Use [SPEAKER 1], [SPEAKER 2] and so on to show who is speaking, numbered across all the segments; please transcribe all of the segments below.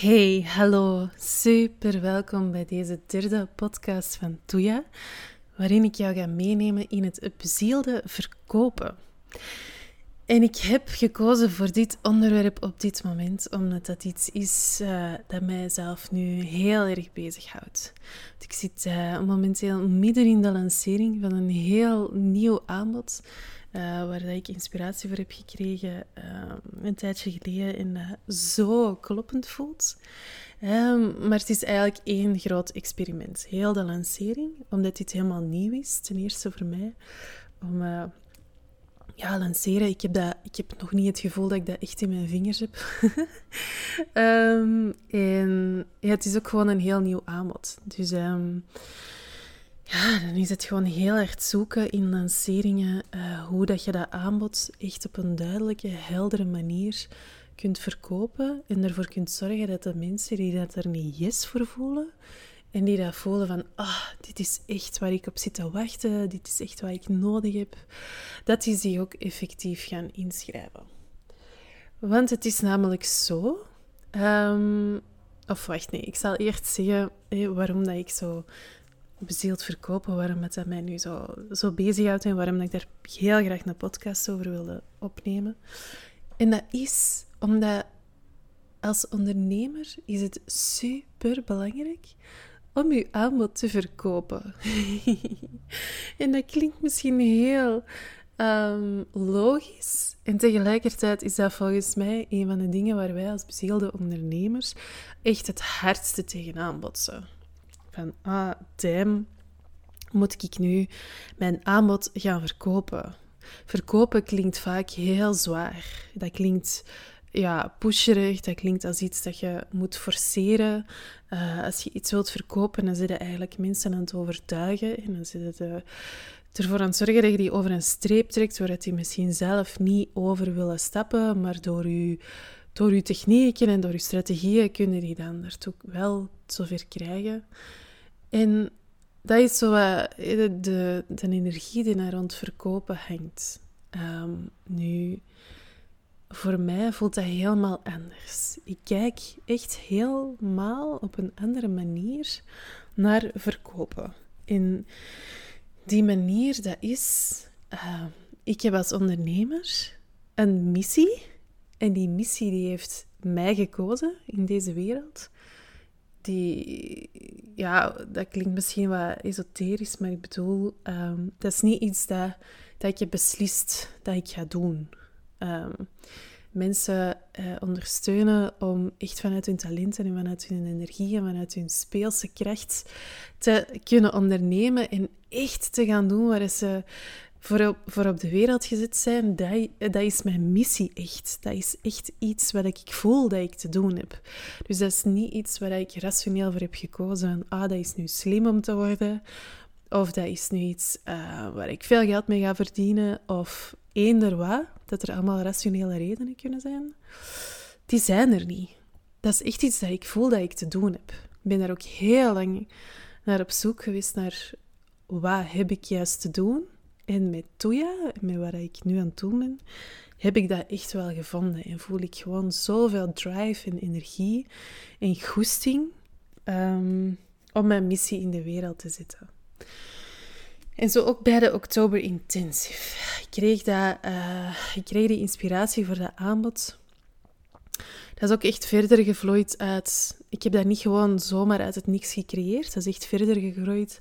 [SPEAKER 1] Hey, hallo. Super welkom bij deze derde podcast van Toya, waarin ik jou ga meenemen in het bezielde verkopen. En ik heb gekozen voor dit onderwerp op dit moment, omdat dat iets is uh, dat mijzelf nu heel erg bezighoudt. Ik zit uh, momenteel midden in de lancering van een heel nieuw aanbod uh, waar dat ik inspiratie voor heb gekregen uh, een tijdje geleden en uh, zo kloppend voelt. Um, maar het is eigenlijk één groot experiment. Heel de lancering, omdat dit helemaal nieuw is, ten eerste voor mij, om ja, lanceren. Ik heb, dat, ik heb nog niet het gevoel dat ik dat echt in mijn vingers heb. um, en het is ook gewoon een heel nieuw aanbod. Dus um, ja, dan is het gewoon heel erg zoeken in lanceringen uh, hoe dat je dat aanbod echt op een duidelijke, heldere manier kunt verkopen en ervoor kunt zorgen dat de mensen die dat er niet yes voor voelen en die dat voelen van, ah, dit is echt waar ik op zit te wachten, dit is echt wat ik nodig heb, dat die zich ook effectief gaan inschrijven. Want het is namelijk zo, um, of wacht, nee, ik zal eerst zeggen waarom dat ik zo bezield verkopen, waarom het mij nu zo, zo bezighoudt en waarom ik daar heel graag een podcast over wilde opnemen. En dat is omdat als ondernemer is het super belangrijk om je aanbod te verkopen. en dat klinkt misschien heel um, logisch. En tegelijkertijd is dat volgens mij een van de dingen waar wij als bezielde ondernemers echt het hardste tegenaan botsen van, ah, damn, moet ik nu mijn aanbod gaan verkopen? Verkopen klinkt vaak heel zwaar. Dat klinkt ja, pusherig, dat klinkt als iets dat je moet forceren. Uh, als je iets wilt verkopen, dan zit je eigenlijk mensen aan het overtuigen. En dan zit je ervoor aan het zorgen dat je die over een streep trekt, waar die misschien zelf niet over willen stappen, maar door je, door je technieken en door je strategieën kunnen die dan daartoe wel zover krijgen. En dat is zo de, de, de energie die naar rond verkopen hangt. Ehm, nu, voor mij voelt dat helemaal anders. Ik kijk echt helemaal op een andere manier naar verkopen. En die manier, dat is... Uh, ik heb als ondernemer een missie. En die missie die heeft mij gekozen in deze wereld die, ja, dat klinkt misschien wat esoterisch, maar ik bedoel, ehm, dat is niet iets dat, dat heb beslist dat ik ga doen. Um, mensen uh, ondersteunen om echt vanuit hun talenten en vanuit hun energie en vanuit hun speelse kracht te kunnen ondernemen en echt te gaan doen waar ze voor op, voor op de wereld gezet zijn, dat, dat is mijn missie echt. Dat is echt iets wat ik voel dat ik te doen heb. Dus dat is niet iets waar ik rationeel voor heb gekozen. ah, dat is nu slim om te worden. Of dat is nu iets uh, waar ik veel geld mee ga verdienen. Of eender wat. Dat er allemaal rationele redenen kunnen zijn. Die zijn er niet. Dat is echt iets dat ik voel dat ik te doen heb. Ik ben daar ook heel lang naar op zoek geweest naar wat heb ik juist te doen en met Toya, met waar ik nu aan doen ben, heb ik dat echt wel gevonden. En voel ik gewoon zoveel drive en energie en goesting um, om mijn missie in de wereld te zetten. En zo ook bij de Oktober Intensive. Ik kreeg, dat, uh, ik kreeg die inspiratie voor dat aanbod. Dat is ook echt verder gevloeid uit... Ik heb dat niet gewoon zomaar uit het niks gecreëerd. Dat is echt verder gegroeid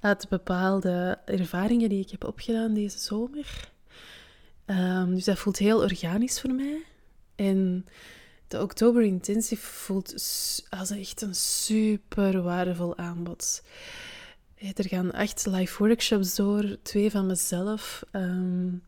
[SPEAKER 1] uit bepaalde ervaringen die ik heb opgedaan deze zomer. Um, dus dat voelt heel organisch voor mij. En de Oktober Intensive voelt als echt een super waardevol aanbod. Er gaan echt live workshops door, twee van mezelf. Um,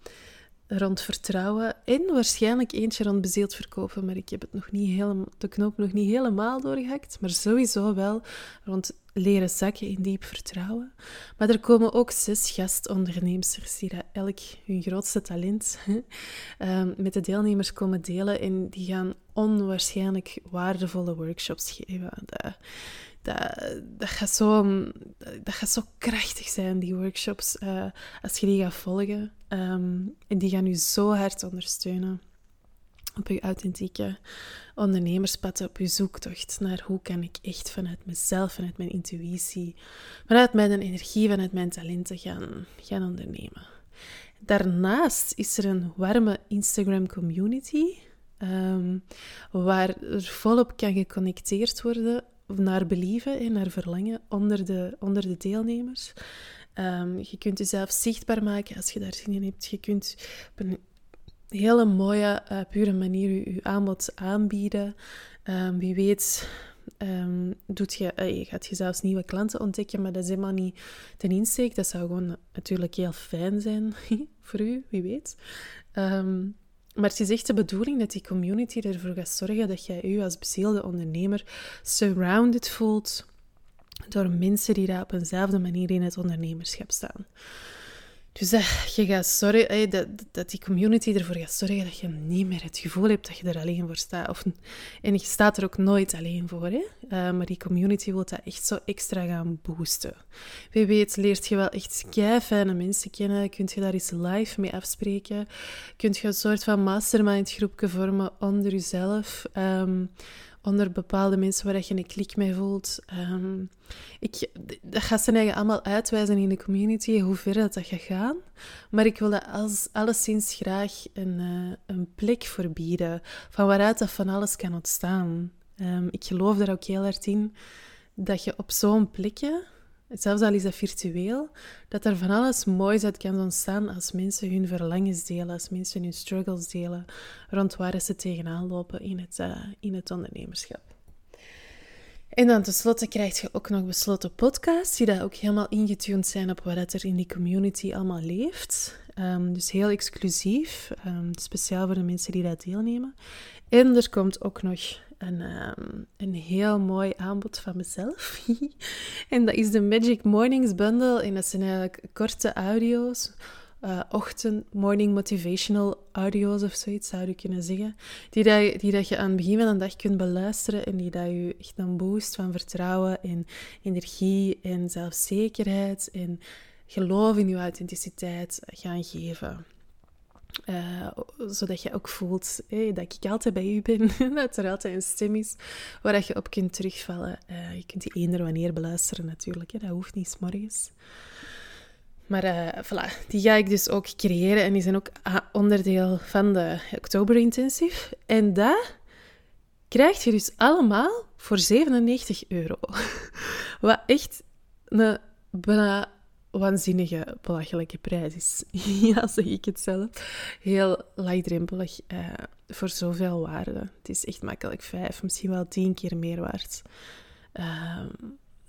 [SPEAKER 1] rond vertrouwen en waarschijnlijk eentje rond bezield verkopen, maar ik heb het nog niet helemaal, de knoop nog niet helemaal doorgehakt, maar sowieso wel rond leren zakken in diep vertrouwen. Maar er komen ook zes gastondernemers die elk hun grootste talent um, met de deelnemers komen delen en die gaan onwaarschijnlijk waardevolle workshops geven. Dat, dat, dat, gaat zo, dat gaat zo krachtig zijn, die workshops, uh, als je die gaat volgen. Um, en die gaan je zo hard ondersteunen op je authentieke ondernemerspad, op je zoektocht naar hoe kan ik echt vanuit mezelf, vanuit mijn intuïtie, vanuit mijn energie, vanuit mijn talenten gaan, gaan ondernemen. Daarnaast is er een warme Instagram community um, waar er volop kan geconnecteerd worden naar believen en naar verlangen onder de, onder de deelnemers. Um, je kunt jezelf zichtbaar maken als je daar zin in hebt. Je kunt op een hele mooie, uh, pure manier je, je, aanbod aanbieden. Um, wie weet um, doet je, uh, je gaat je zelfs nieuwe klanten ontdekken, maar dat is helemaal niet ten insteek. Dat zou gewoon natuurlijk heel fijn zijn voor u, wie weet. Maar het is echt de bedoeling dat die community ervoor gaat zorgen dat jij je als bezielde ondernemer surrounded voelt door mensen die daar op eenzelfde manier in het ondernemerschap staan. Dus dat je gaat zorgen, dat, dat die community ervoor gaat zorgen dat je niet meer het gevoel hebt dat je er alleen voor staat. Of, en je staat er ook nooit alleen voor. Hè? Uh, maar die community wil dat echt zo extra gaan boosten. Wie weet leert je wel echt kei fijne mensen kennen. Kunt je daar eens live mee afspreken. Kunt je een soort van mastermind groepje vormen onder jezelf. Um, onder bepaalde mensen waar je een klik mee voelt. Um, ik, dat gaat ze eigenlijk allemaal uitwijzen in de community, hoe ver dat, dat gaat gaan. Maar ik wil dat als, alleszins graag een, uh, een plek verbieden, van waaruit dat van alles kan ontstaan. Um, ik geloof er ook heel hard in dat je op zo'n plekje zelfs al is dat virtueel, dat er van alles moois uit kan ontstaan als mensen hun verlangens delen, als mensen hun struggles delen rond waar ze tegenaan lopen in het, uh, in het ondernemerschap. En dan tenslotte krijg je ook nog besloten podcasts, die daar ook helemaal ingetuned zijn op wat er in die community allemaal leeft. Um, dus heel exclusief, um, speciaal voor de mensen die daar deelnemen. En er komt ook nog een, um, een heel mooi aanbod van mezelf. en dat is de Magic Mornings Bundle. En dat zijn eigenlijk korte audio's. Uh, ochtend, morning motivational audio's of zoiets zou je kunnen zeggen. Die, dat, die dat je aan het begin van de dag kunt beluisteren en die dat je echt een boost van vertrouwen en energie en zelfzekerheid en geloof in je authenticiteit gaan geven. Uh, zodat je ook voelt dat ik altijd bij u ben, dat er altijd een stem is waar je op kunt terugvallen. Uh, je kunt die eender wanneer beluisteren natuurlijk, hè. dat hoeft niet s morgens. Maar uh, voilà, die ga ik dus ook creëren en die zijn ook onderdeel van de Oktober Intensive. En dat krijg je dus allemaal voor 97 euro. Wat echt een waanzinnige, belachelijke prijs is. ja, zeg ik het zelf. Heel laagdrempelig uh, voor zoveel waarde. Het is echt makkelijk vijf, misschien wel tien keer meer waard. Uh,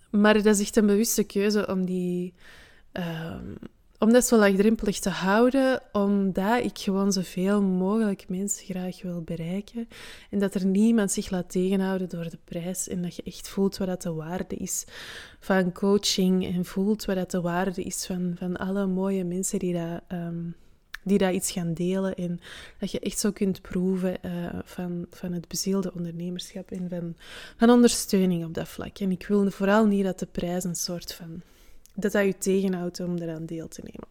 [SPEAKER 1] maar dat is echt een bewuste keuze om die... Uh, om dat zo laagdrempelig te houden, omdat ik gewoon zoveel mogelijk mensen graag wil bereiken. En dat er niemand zich laat tegenhouden door de prijs. En dat je echt voelt wat dat de waarde is van coaching. En voelt wat dat de waarde is van, van alle mooie mensen die dat, um, die dat iets gaan delen. En dat je echt zo kunt proeven uh, van, van het bezielde ondernemerschap en van, van ondersteuning op dat vlak. En ik wil vooral niet dat de prijs een soort van dat dat je tegenhoudt om eraan deel te nemen.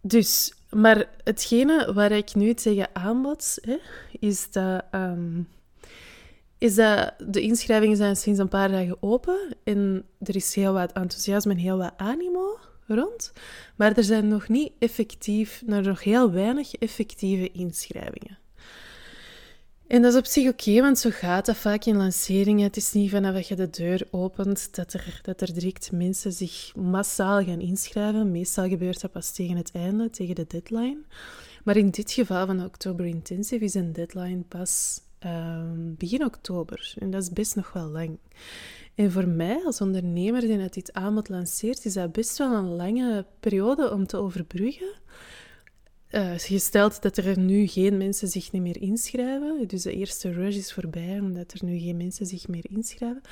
[SPEAKER 1] Dus, maar hetgene waar ik nu tegen aanbod, hè, is dat, um, is de inschrijvingen zijn sinds een paar dagen open en er is heel wat enthousiasme en heel wat animo rond, maar er zijn nog niet effectief, er nog heel weinig effectieve inschrijvingen. En dat is op zich oké, want zo gaat dat vaak in lanceringen. Het is niet vanaf dat je de deur opent dat er, dat er direct mensen zich massaal gaan inschrijven. Meestal gebeurt dat pas tegen het einde, tegen de deadline. Maar in dit geval van Oktober Intensive is een deadline pas um, begin oktober. En dat is best nog wel lang. En voor mij als ondernemer die net dit aanbod lanceert, is dat best wel een lange periode om te overbruggen. Uh, gesteld dat er nu geen mensen zich niet meer inschrijven, dus de eerste rush is voorbij omdat er nu geen mensen zich meer inschrijven,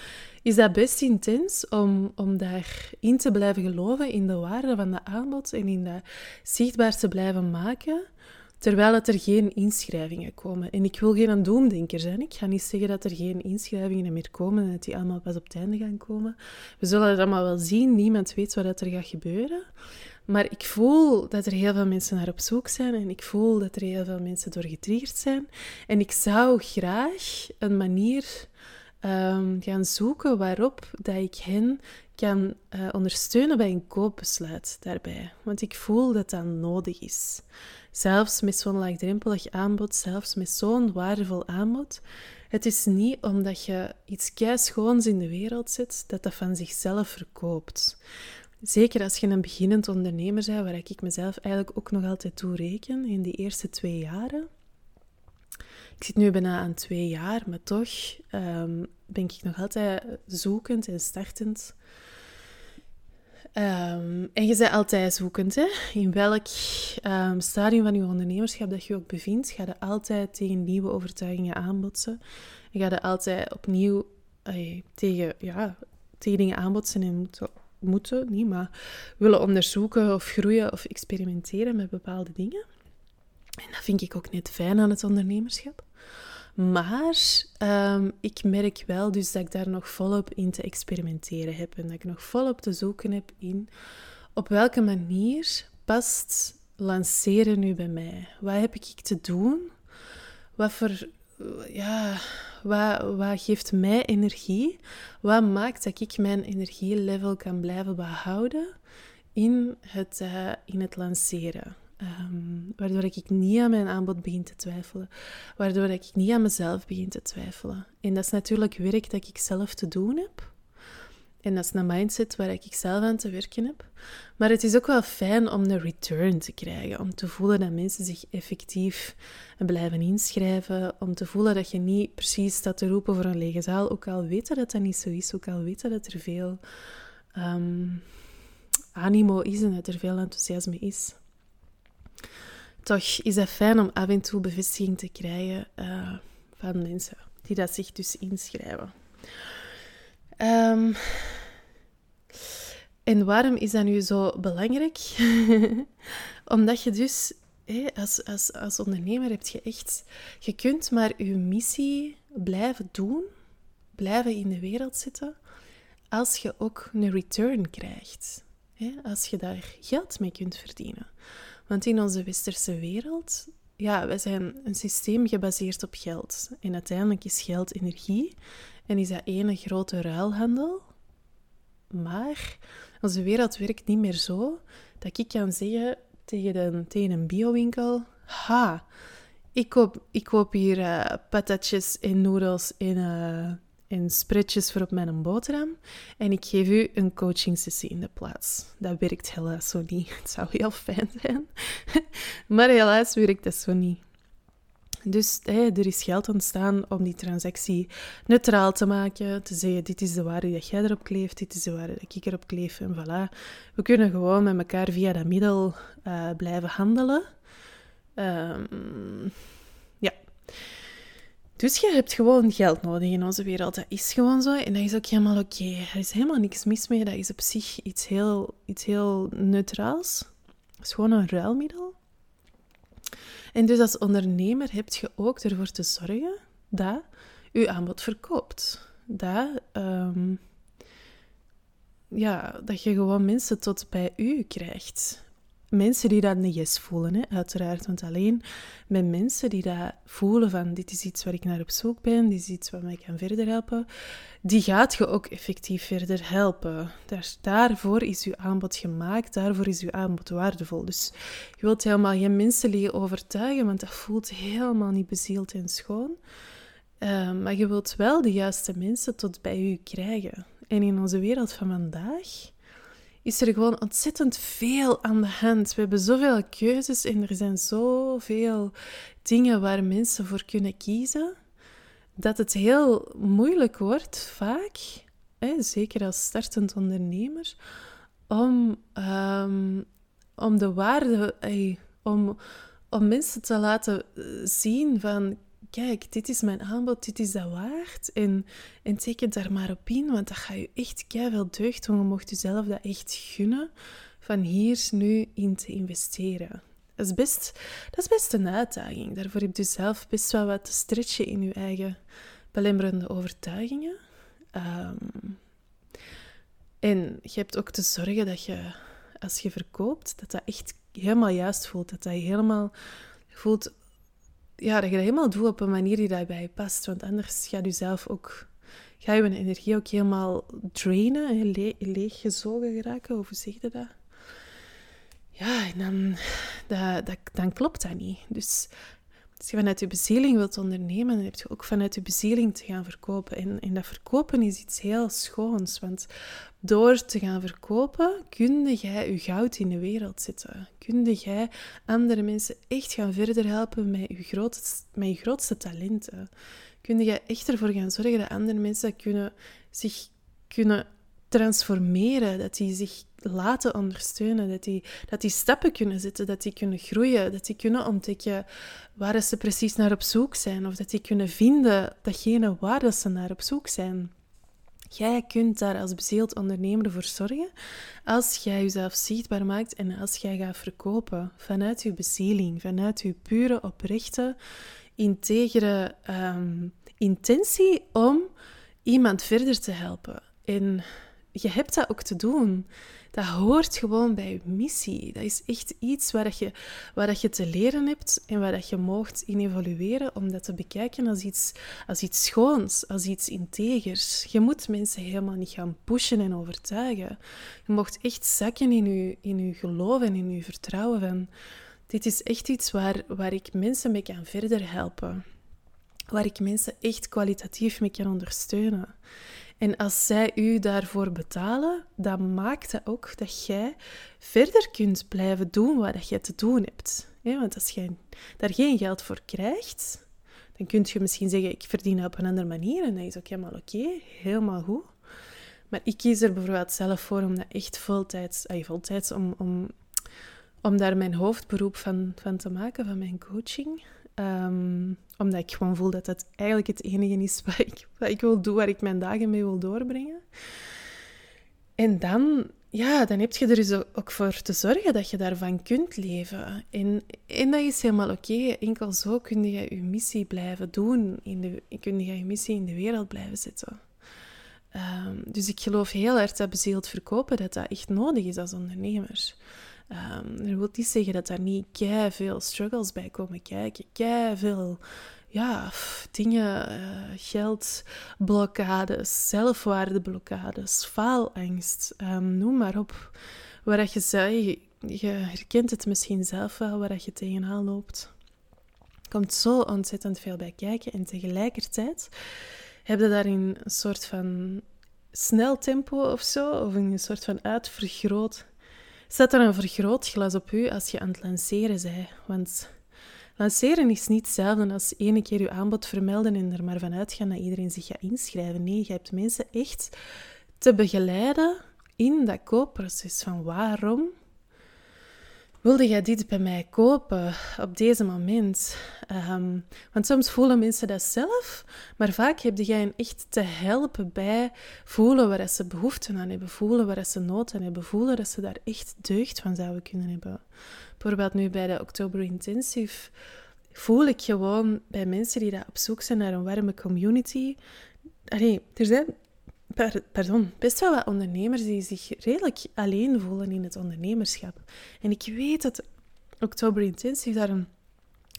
[SPEAKER 1] is dat best intens om, om daarin te blijven geloven in de waarde van de aanbod en in dat zichtbaar te blijven maken, terwijl dat er geen inschrijvingen komen. En ik wil geen doemdenker zijn. Ik ga niet zeggen dat er geen inschrijvingen meer komen en dat die allemaal pas op het einde gaan komen. We zullen het allemaal wel zien. Niemand weet wat er gaat gebeuren. Maar ik voel dat er heel veel mensen naar op zoek zijn en ik voel dat er heel veel mensen door getriggerd zijn. En ik zou graag een manier um, gaan zoeken waarop dat ik hen kan uh, ondersteunen bij een koopbesluit daarbij. Want ik voel dat dat nodig is. Zelfs met zo'n laagdrempelig aanbod, zelfs met zo'n waardevol aanbod. Het is niet omdat je iets schoons in de wereld zet, dat dat van zichzelf verkoopt. Zeker als je een beginnend ondernemer bent, waar ik mezelf eigenlijk ook nog altijd toe reken in die eerste twee jaren. Ik zit nu bijna aan twee jaar, maar toch um, ben ik nog altijd zoekend en startend. Ehm, en je bent altijd zoekend. Hè? In welk um, stadium van je ondernemerschap dat je ook bevindt, ga je altijd tegen nieuwe overtuigingen aanbotsen. En ga je altijd opnieuw tegen, ja, tegen dingen aanbotsen en moeten, moeten, niet, maar willen onderzoeken of groeien of experimenteren met bepaalde dingen. En dat vind ik ook net fijn aan het ondernemerschap. Maar um, ik merk wel dus dat ik daar nog volop in te experimenteren heb. En dat ik nog volop te zoeken heb in op welke manier past lanceren nu bij mij. Wat heb ik te doen? Wat voor... Ja, wat, wat geeft mij energie? Wat maakt dat ik mijn energielevel kan blijven behouden in het, uh, in het lanceren? Um, waardoor ik niet aan mijn aanbod begin te twijfelen. Waardoor ik niet aan mezelf begin te twijfelen. En dat is natuurlijk werk dat ik zelf te doen heb. En dat is een mindset waar ik zelf aan te werken heb. Maar het is ook wel fijn om een return te krijgen. Om te voelen dat mensen zich effectief blijven inschrijven. Om te voelen dat je niet precies staat te roepen voor een lege zaal. Ook al weten dat dat niet zo is. Ook al weten dat er veel um, animo is en dat er veel enthousiasme is toch is het fijn om af en toe bevestiging te krijgen uh, van mensen die dat zich dus inschrijven. Um, en waarom is dat nu zo belangrijk? Omdat je dus als, als, als ondernemer hebt je echt... Je kunt maar je missie blijven doen, blijven in de wereld zitten, als je ook een return krijgt. Als je daar geld mee kunt verdienen. Want in onze westerse wereld, ja, wij zijn een systeem gebaseerd op geld. En uiteindelijk is geld energie en is dat ene grote ruilhandel. Maar onze wereld werkt niet meer zo dat ik kan zeggen tegen een, tegen een biowinkel: Ha, ik koop, ik koop hier uh, patatjes en noedels uh, en spreadjes voor op mijn boterham. En ik geef u een coaching sessie in de plaats. Dat werkt helaas zo niet. Het zou heel fijn zijn. maar helaas werkt dat zo niet. Dus er is geld ontstaan om die transactie neutraal te maken. Te zeggen, dit is de waarde dat jij erop kleeft, dit is de waarde dat ik erop kleef. En voilà. We kunnen gewoon met elkaar via dat middel uh, blijven handelen. Um. Dus je hebt gewoon geld nodig in onze wereld. Dat is gewoon zo. En dat is ook helemaal oké. Er is helemaal niks mis mee. Dat is op zich iets heel, iets heel neutraals. Het is gewoon een ruilmiddel. En dus als ondernemer heb je ook ervoor te zorgen dat je aanbod verkoopt. Dat, ehm, ja, dat je gewoon mensen tot bij u krijgt mensen die dat niet yes voelen, uiteraard. Want alleen met mensen die dat voelen van dit is iets waar ik naar op zoek ben, dit is iets wat mij kan verder helpen, die gaat je ook effectief verder helpen. Daar, daarvoor is je aanbod gemaakt, daarvoor is je aanbod waardevol. Dus je wilt helemaal geen mensen liggen overtuigen, want dat voelt helemaal niet bezield en schoon. Uh, maar je wilt wel de juiste mensen tot bij je krijgen. En in onze wereld van vandaag is er gewoon ontzettend veel aan de hand. We hebben zoveel keuzes en er zijn zoveel dingen waar mensen voor kunnen kiezen, dat het heel moeilijk wordt, vaak, hè, zeker als startend ondernemer, om, um, om de waarde, om, om mensen te laten zien van kijk, dit is mijn aanbod, dit is dat waard. En, en teken daar maar op in, want dat gaat je echt veel deugd doen. Je mocht jezelf dat echt gunnen, van hier nu in te investeren. Dat is, best, dat is best een uitdaging. Daarvoor heb je zelf best wel wat te stretchen in je eigen belemmerende overtuigingen. Ehm, en je hebt ook te zorgen dat je als je verkoopt, dat dat echt helemaal juist voelt. Dat dat je helemaal voelt, ja, dat je dat helemaal doet op een manier die daarbij past. Want anders gaat je zelf ook, ga je energie ook helemaal drainen, le leeggezogen geraken. Hoe zeg je dat? Ja, en dan, dat, dat, dan klopt dat niet. Dus als je vanuit je bezieling wilt ondernemen, dan heb je ook vanuit je bezieling te gaan verkopen. En, en dat verkopen is iets heel schoons, want door te gaan verkopen, kun jij je goud in de wereld zetten. Kun jij andere mensen echt gaan verder helpen met je grootste, met grootste talenten. Kun jij echt ervoor gaan zorgen dat andere mensen kunnen, zich kunnen transformeren, dat die zich laten ondersteunen, dat die, dat die stappen kunnen zetten, dat die kunnen groeien, dat die kunnen ontdekken waar ze precies naar op zoek zijn, of dat die kunnen vinden datgene waar ze naar op zoek zijn. Jij kunt daar als bezield ondernemer voor zorgen als jij jezelf zichtbaar maakt en als jij gaat verkopen vanuit je bezieling, vanuit je pure, oprechte, integere um, intentie om iemand verder te helpen. En je hebt dat ook te doen. Dat hoort gewoon bij je missie. Dat is echt iets waar, je, waar je te leren hebt en waar je moogt in evolueren om dat te bekijken als iets, als iets schoons, als iets integers. Je moet mensen helemaal niet gaan pushen en overtuigen. Je mocht echt zakken in je, in je geloof en in je vertrouwen. Dit is echt iets waar, waar ik mensen mee kan verder helpen. Waar ik mensen echt kwalitatief mee kan ondersteunen. En als zij u daarvoor betalen, dan maakt dat ook dat jij verder kunt blijven doen wat je te doen hebt. want als jij daar geen geld voor krijgt, dan kun je misschien zeggen, ik verdien op een andere manier. En dat is ook helemaal oké, helemaal goed. Maar ik kies er bijvoorbeeld zelf voor om dat echt voltijds, ay, voltijds om, om, om daar mijn hoofdberoep van, van te maken, van mijn coaching. Um, omdat ik gewoon voel dat dat eigenlijk het enige is wat ik, wat ik wil doen, waar ik mijn dagen mee wil doorbrengen. En dan, ja, dan heb je er dus ook voor te zorgen dat je daarvan kunt leven. En, en dat is helemaal oké. Enkel zo kun je je missie blijven doen. In de, kun je je missie in de wereld blijven zetten. Um, dus ik geloof heel erg dat bezield verkopen, dat dat echt nodig is als ondernemer. Um, dat wil niet zeggen dat daar niet kei veel struggles bij komen kijken. Kei veel ja, dingen, uh, geldblokkades, zelfwaardeblokkades, faalangst, um, noem maar op. Waar dat je je herkent het misschien zelf wel, waar dat je tegenaan loopt. Komt zo ontzettend veel bij kijken en tegelijkertijd heb je daarin een soort van snel tempo of zo, of een soort van uitvergroot Zet er een vergrootglas op u als je aan het lanceren bent. Want lanceren is niet hetzelfde als ene keer uw aanbod vermelden en er maar vanuit gaan dat iedereen zich gaat inschrijven. Nee, je hebt mensen echt te begeleiden in dat koopproces. Van waarom wilde jij dit bij mij kopen op deze moment? Um, want soms voelen mensen dat zelf, maar vaak heb jij hen echt te helpen bij voelen waar ze behoefte aan hebben, voelen waar ze nood aan hebben, voelen dat ze daar echt deugd van zouden kunnen hebben. Bijvoorbeeld nu bij de Oktober Intensive voel ik gewoon bij mensen die daar op zoek zijn naar een warme community. Er zijn pardon, best wel wat ondernemers die zich redelijk alleen voelen in het ondernemerschap. En ik weet dat Oktober Intensive daar een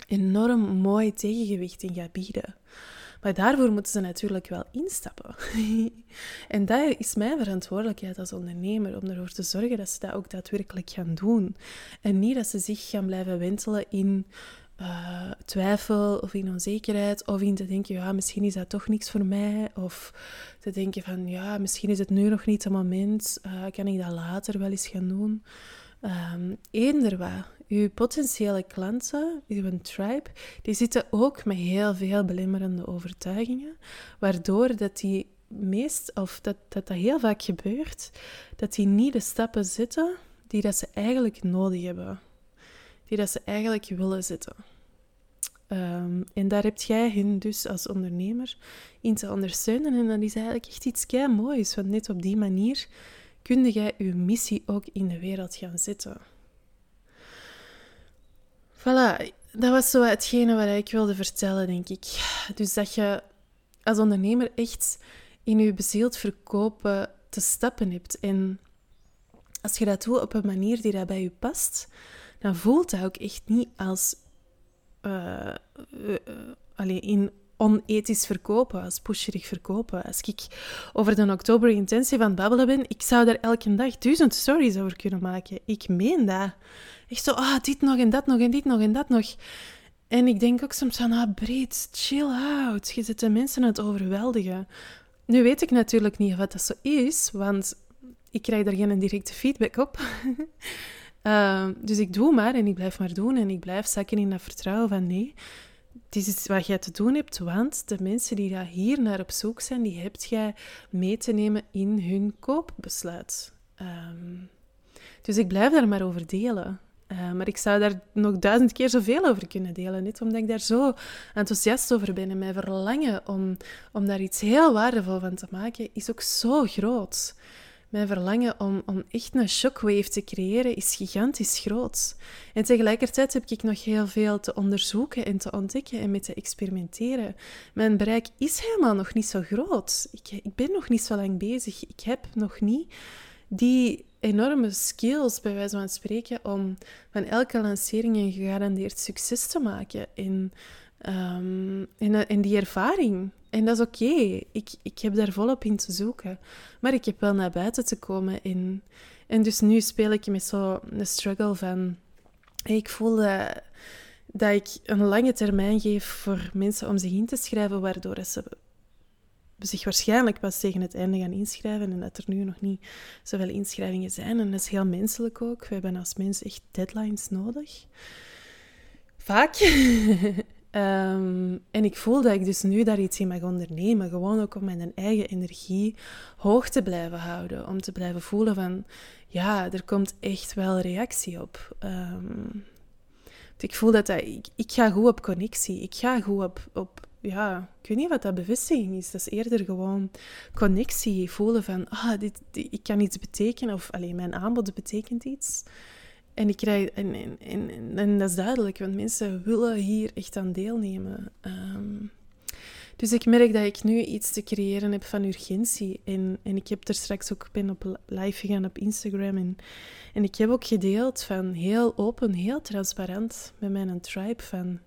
[SPEAKER 1] enorm mooi tegengewicht in gaat bieden. Maar daarvoor moeten ze natuurlijk wel instappen. en dat is mijn verantwoordelijkheid als ondernemer, om ervoor te zorgen dat ze dat ook daadwerkelijk gaan doen. En niet dat ze zich gaan blijven wentelen in uh, twijfel of in onzekerheid, of in te denken, ja, misschien is dat toch niks voor mij, of te denken van, ja, misschien is het nu nog niet het moment, uh, kan ik dat later wel eens gaan doen. Um, eender wat. Uw potentiële klanten, uw tribe, die zitten ook met heel veel belemmerende overtuigingen, waardoor dat die meest, of dat, dat dat heel vaak gebeurt, dat die niet de stappen zetten die dat ze eigenlijk nodig hebben die dat ze eigenlijk willen zetten. Um, en daar heb jij hen dus als ondernemer in te ondersteunen. En dat is eigenlijk echt iets kei moois, want net op die manier kun jij je missie ook in de wereld gaan zetten. Voilà, dat was zo hetgene wat ik wilde vertellen, denk ik. Dus dat je als ondernemer echt in je bezield verkopen te stappen hebt. En als je dat doet op een manier die dat bij je past, dan voelt dat ook echt niet als uh, uh, in onethisch verkopen, als pusherig verkopen. Als ik over de oktober intentie van babbelen ben, ik zou daar elke dag duizend stories over kunnen maken. Ik meen dat. Echt zo, ah, dit nog en dat nog en dit nog en dat nog. En ik denk ook soms van, ah, Breed, chill out. Je zit de mensen aan het overweldigen. Nu weet ik natuurlijk niet wat dat zo is, want ik krijg daar geen directe feedback op. uh, dus ik doe maar en ik blijf maar doen en ik blijf zakken in dat vertrouwen van nee, dit is wat jij te doen hebt, want de mensen die daar hier naar op zoek zijn, die hebt jij mee te nemen in hun koopbesluit. Um, dus ik blijf daar maar over delen. Uh, maar ik zou daar nog duizend keer zoveel over kunnen delen. Niet omdat ik daar zo enthousiast over ben. En mijn verlangen om, om daar iets heel waardevol van te maken is ook zo groot. Mijn verlangen om, om echt een shockwave te creëren is gigantisch groot. En tegelijkertijd heb ik nog heel veel te onderzoeken en te ontdekken en met te experimenteren. Mijn bereik is helemaal nog niet zo groot. Ik, ik ben nog niet zo lang bezig. Ik heb nog niet die enorme skills, bij wijze van spreken, om van elke lancering een gegarandeerd succes te maken. In, um, in, in die ervaring. En dat is oké. Ik, ik heb daar volop in te zoeken. Maar ik heb wel naar buiten te komen. In, en dus nu speel ik met zo'n struggle van... Ik voel dat, dat ik een lange termijn geef voor mensen om zich in te schrijven, waardoor ze zich waarschijnlijk pas tegen het einde gaan inschrijven en dat er nu nog niet zoveel inschrijvingen zijn. En dat is heel menselijk ook. We hebben als mens echt deadlines nodig. Vaak. Ehm, en ik voel dat ik dus nu daar iets in mag ondernemen. Gewoon ook om mijn eigen energie hoog te blijven houden. Om te blijven voelen van, ja, er komt echt wel reactie op. Um, ik voel dat, dat ik, ik ga goed op connectie. Ik ga goed op, op ja, ik weet niet wat dat bevestiging is. Dat is eerder gewoon connectie. Voelen van, ah, dit, ik kan iets betekenen. Of alleen mijn aanbod betekent iets. En, ik krijg, en, en, en, en, dat is duidelijk, want mensen willen hier echt aan deelnemen. Um, dus ik merk dat ik nu iets te creëren heb van urgentie. En, en ik heb er straks ook ben op live gegaan op Instagram. En, en ik heb ook gedeeld van heel open, heel transparant met mijn tribe van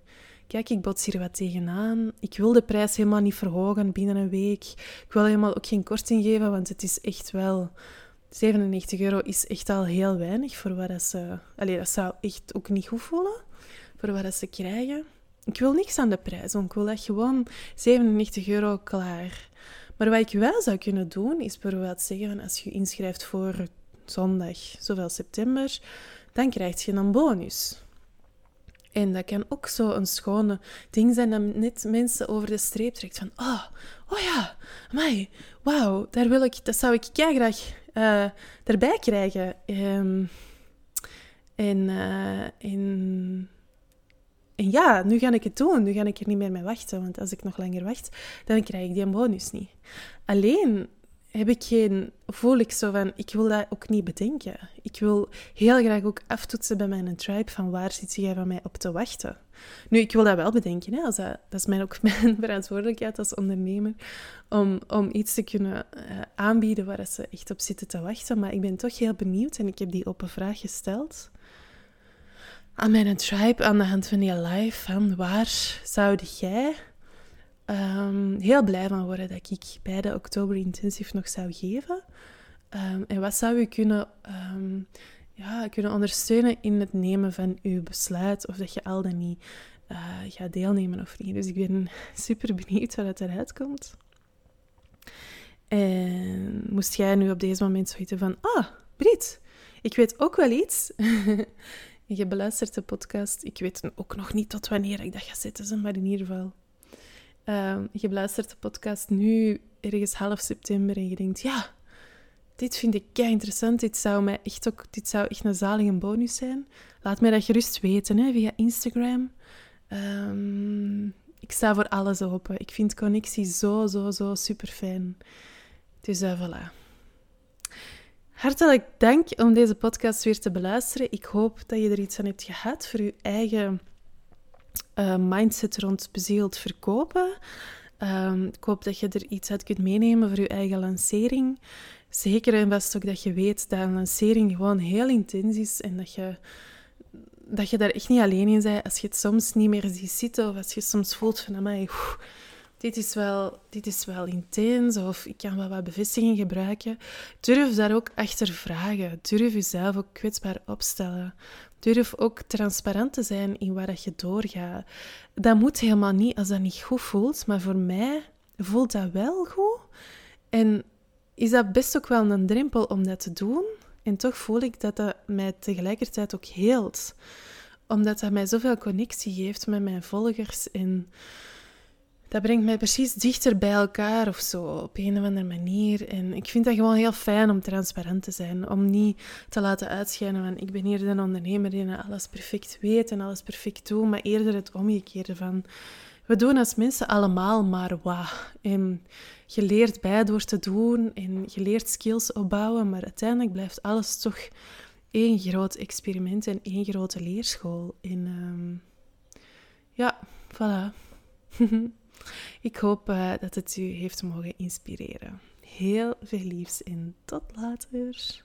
[SPEAKER 1] kijk, ik bots hier wat tegenaan. Ik wil de prijs helemaal niet verhogen binnen een week. Ik wil helemaal ook geen korting geven, want het is echt wel... 97 euro is echt al heel weinig voor wat ze... Allee, dat zou echt ook niet goed voelen voor wat ze krijgen. Ik wil niks aan de prijs, want ik wil echt gewoon 97 euro klaar. Maar wat ik wel zou kunnen doen, is bijvoorbeeld zeggen van als je inschrijft voor zondag, zoveel september, dan krijg je een bonus. En dat kan ook zo een schone ding zijn dat net mensen over de streep trekt. Van, oh, oh ja, mij, wauw, daar wil ik, dat zou ik graag uh, erbij krijgen. En, uh, en, en ja, nu ga ik het doen. Nu ga ik er niet meer mee wachten. Want als ik nog langer wacht, dan krijg ik die bonus niet. Alleen heb ik geen, voel ik zo van, ik wil dat ook niet bedenken. Ik wil heel graag ook aftoetsen bij mijn tribe van waar zit jij van mij op te wachten. Nu, ik wil dat wel bedenken. Hè, als dat, is mijn, ook mijn verantwoordelijkheid als ondernemer, om, om iets te kunnen uh, aanbieden waar ze echt op zitten te wachten. Maar ik ben toch heel benieuwd en ik heb die open vraag gesteld aan mijn tribe aan de hand van live van waar zou jij um, heel blij van worden dat ik bij de Oktober Intensive nog zou geven. Um, en wat zou u kunnen, um, ja, kunnen ondersteunen in het nemen van uw besluit, of dat je al dan niet uh, gaat deelnemen of niet. Dus ik ben super benieuwd wat eruit komt. En moest jij nu op deze moment zoiets van, ah, Brit, ik weet ook wel iets. je beluistert de podcast. Ik weet ook nog niet tot wanneer ik dat ga zetten, maar in ieder geval Um, je luistert de podcast nu ergens half september en je denkt, ja, dit vind ik kei interessant. Dit zou, mij echt ook, dit zou echt een zalige bonus zijn. Laat mij dat gerust weten hè, via Instagram. Um, ik sta voor alles open. Ik vind connectie zo, zo, zo super fijn. Dus uh, voilà. Hartelijk dank om deze podcast weer te beluisteren. Ik hoop dat je er iets aan hebt gehad voor je eigen uh, mindset rond bezield verkopen. Ehm, ik hoop dat je er iets uit kunt meenemen voor je eigen lancering. Zeker en vast ook dat je weet dat een lancering gewoon heel intens is en dat je, dat je daar echt niet alleen in bent als je het soms niet meer ziet zitten of als je soms voelt van, amai, dit is, wel, dit is wel intens of ik kan wel wat bevestiging gebruiken. Durf daar ook achter vragen. Durf jezelf ook kwetsbaar opstellen. Durf ook transparant te zijn in waar je doorgaat. Dat moet helemaal niet als dat niet goed voelt, maar voor mij voelt dat wel goed. En is dat best ook wel een drempel om dat te doen. En toch voel ik dat dat mij tegelijkertijd ook heelt. Omdat dat mij zoveel connectie geeft met mijn volgers. En dat brengt mij precies dichter bij elkaar of zo, op een of andere manier. En ik vind dat gewoon heel fijn om transparant te zijn. Om niet te laten uitschijnen van ik ben hier de ondernemer die alles perfect weet en alles perfect doet. Maar eerder het omgekeerde van we doen als mensen allemaal maar wat. En je leert bij door te doen en je leert skills opbouwen. Maar uiteindelijk blijft alles toch één groot experiment en één grote leerschool. En um, ja, voilà. Ik hoop uh, dat het u heeft mogen inspireren. Heel veel liefs en tot later.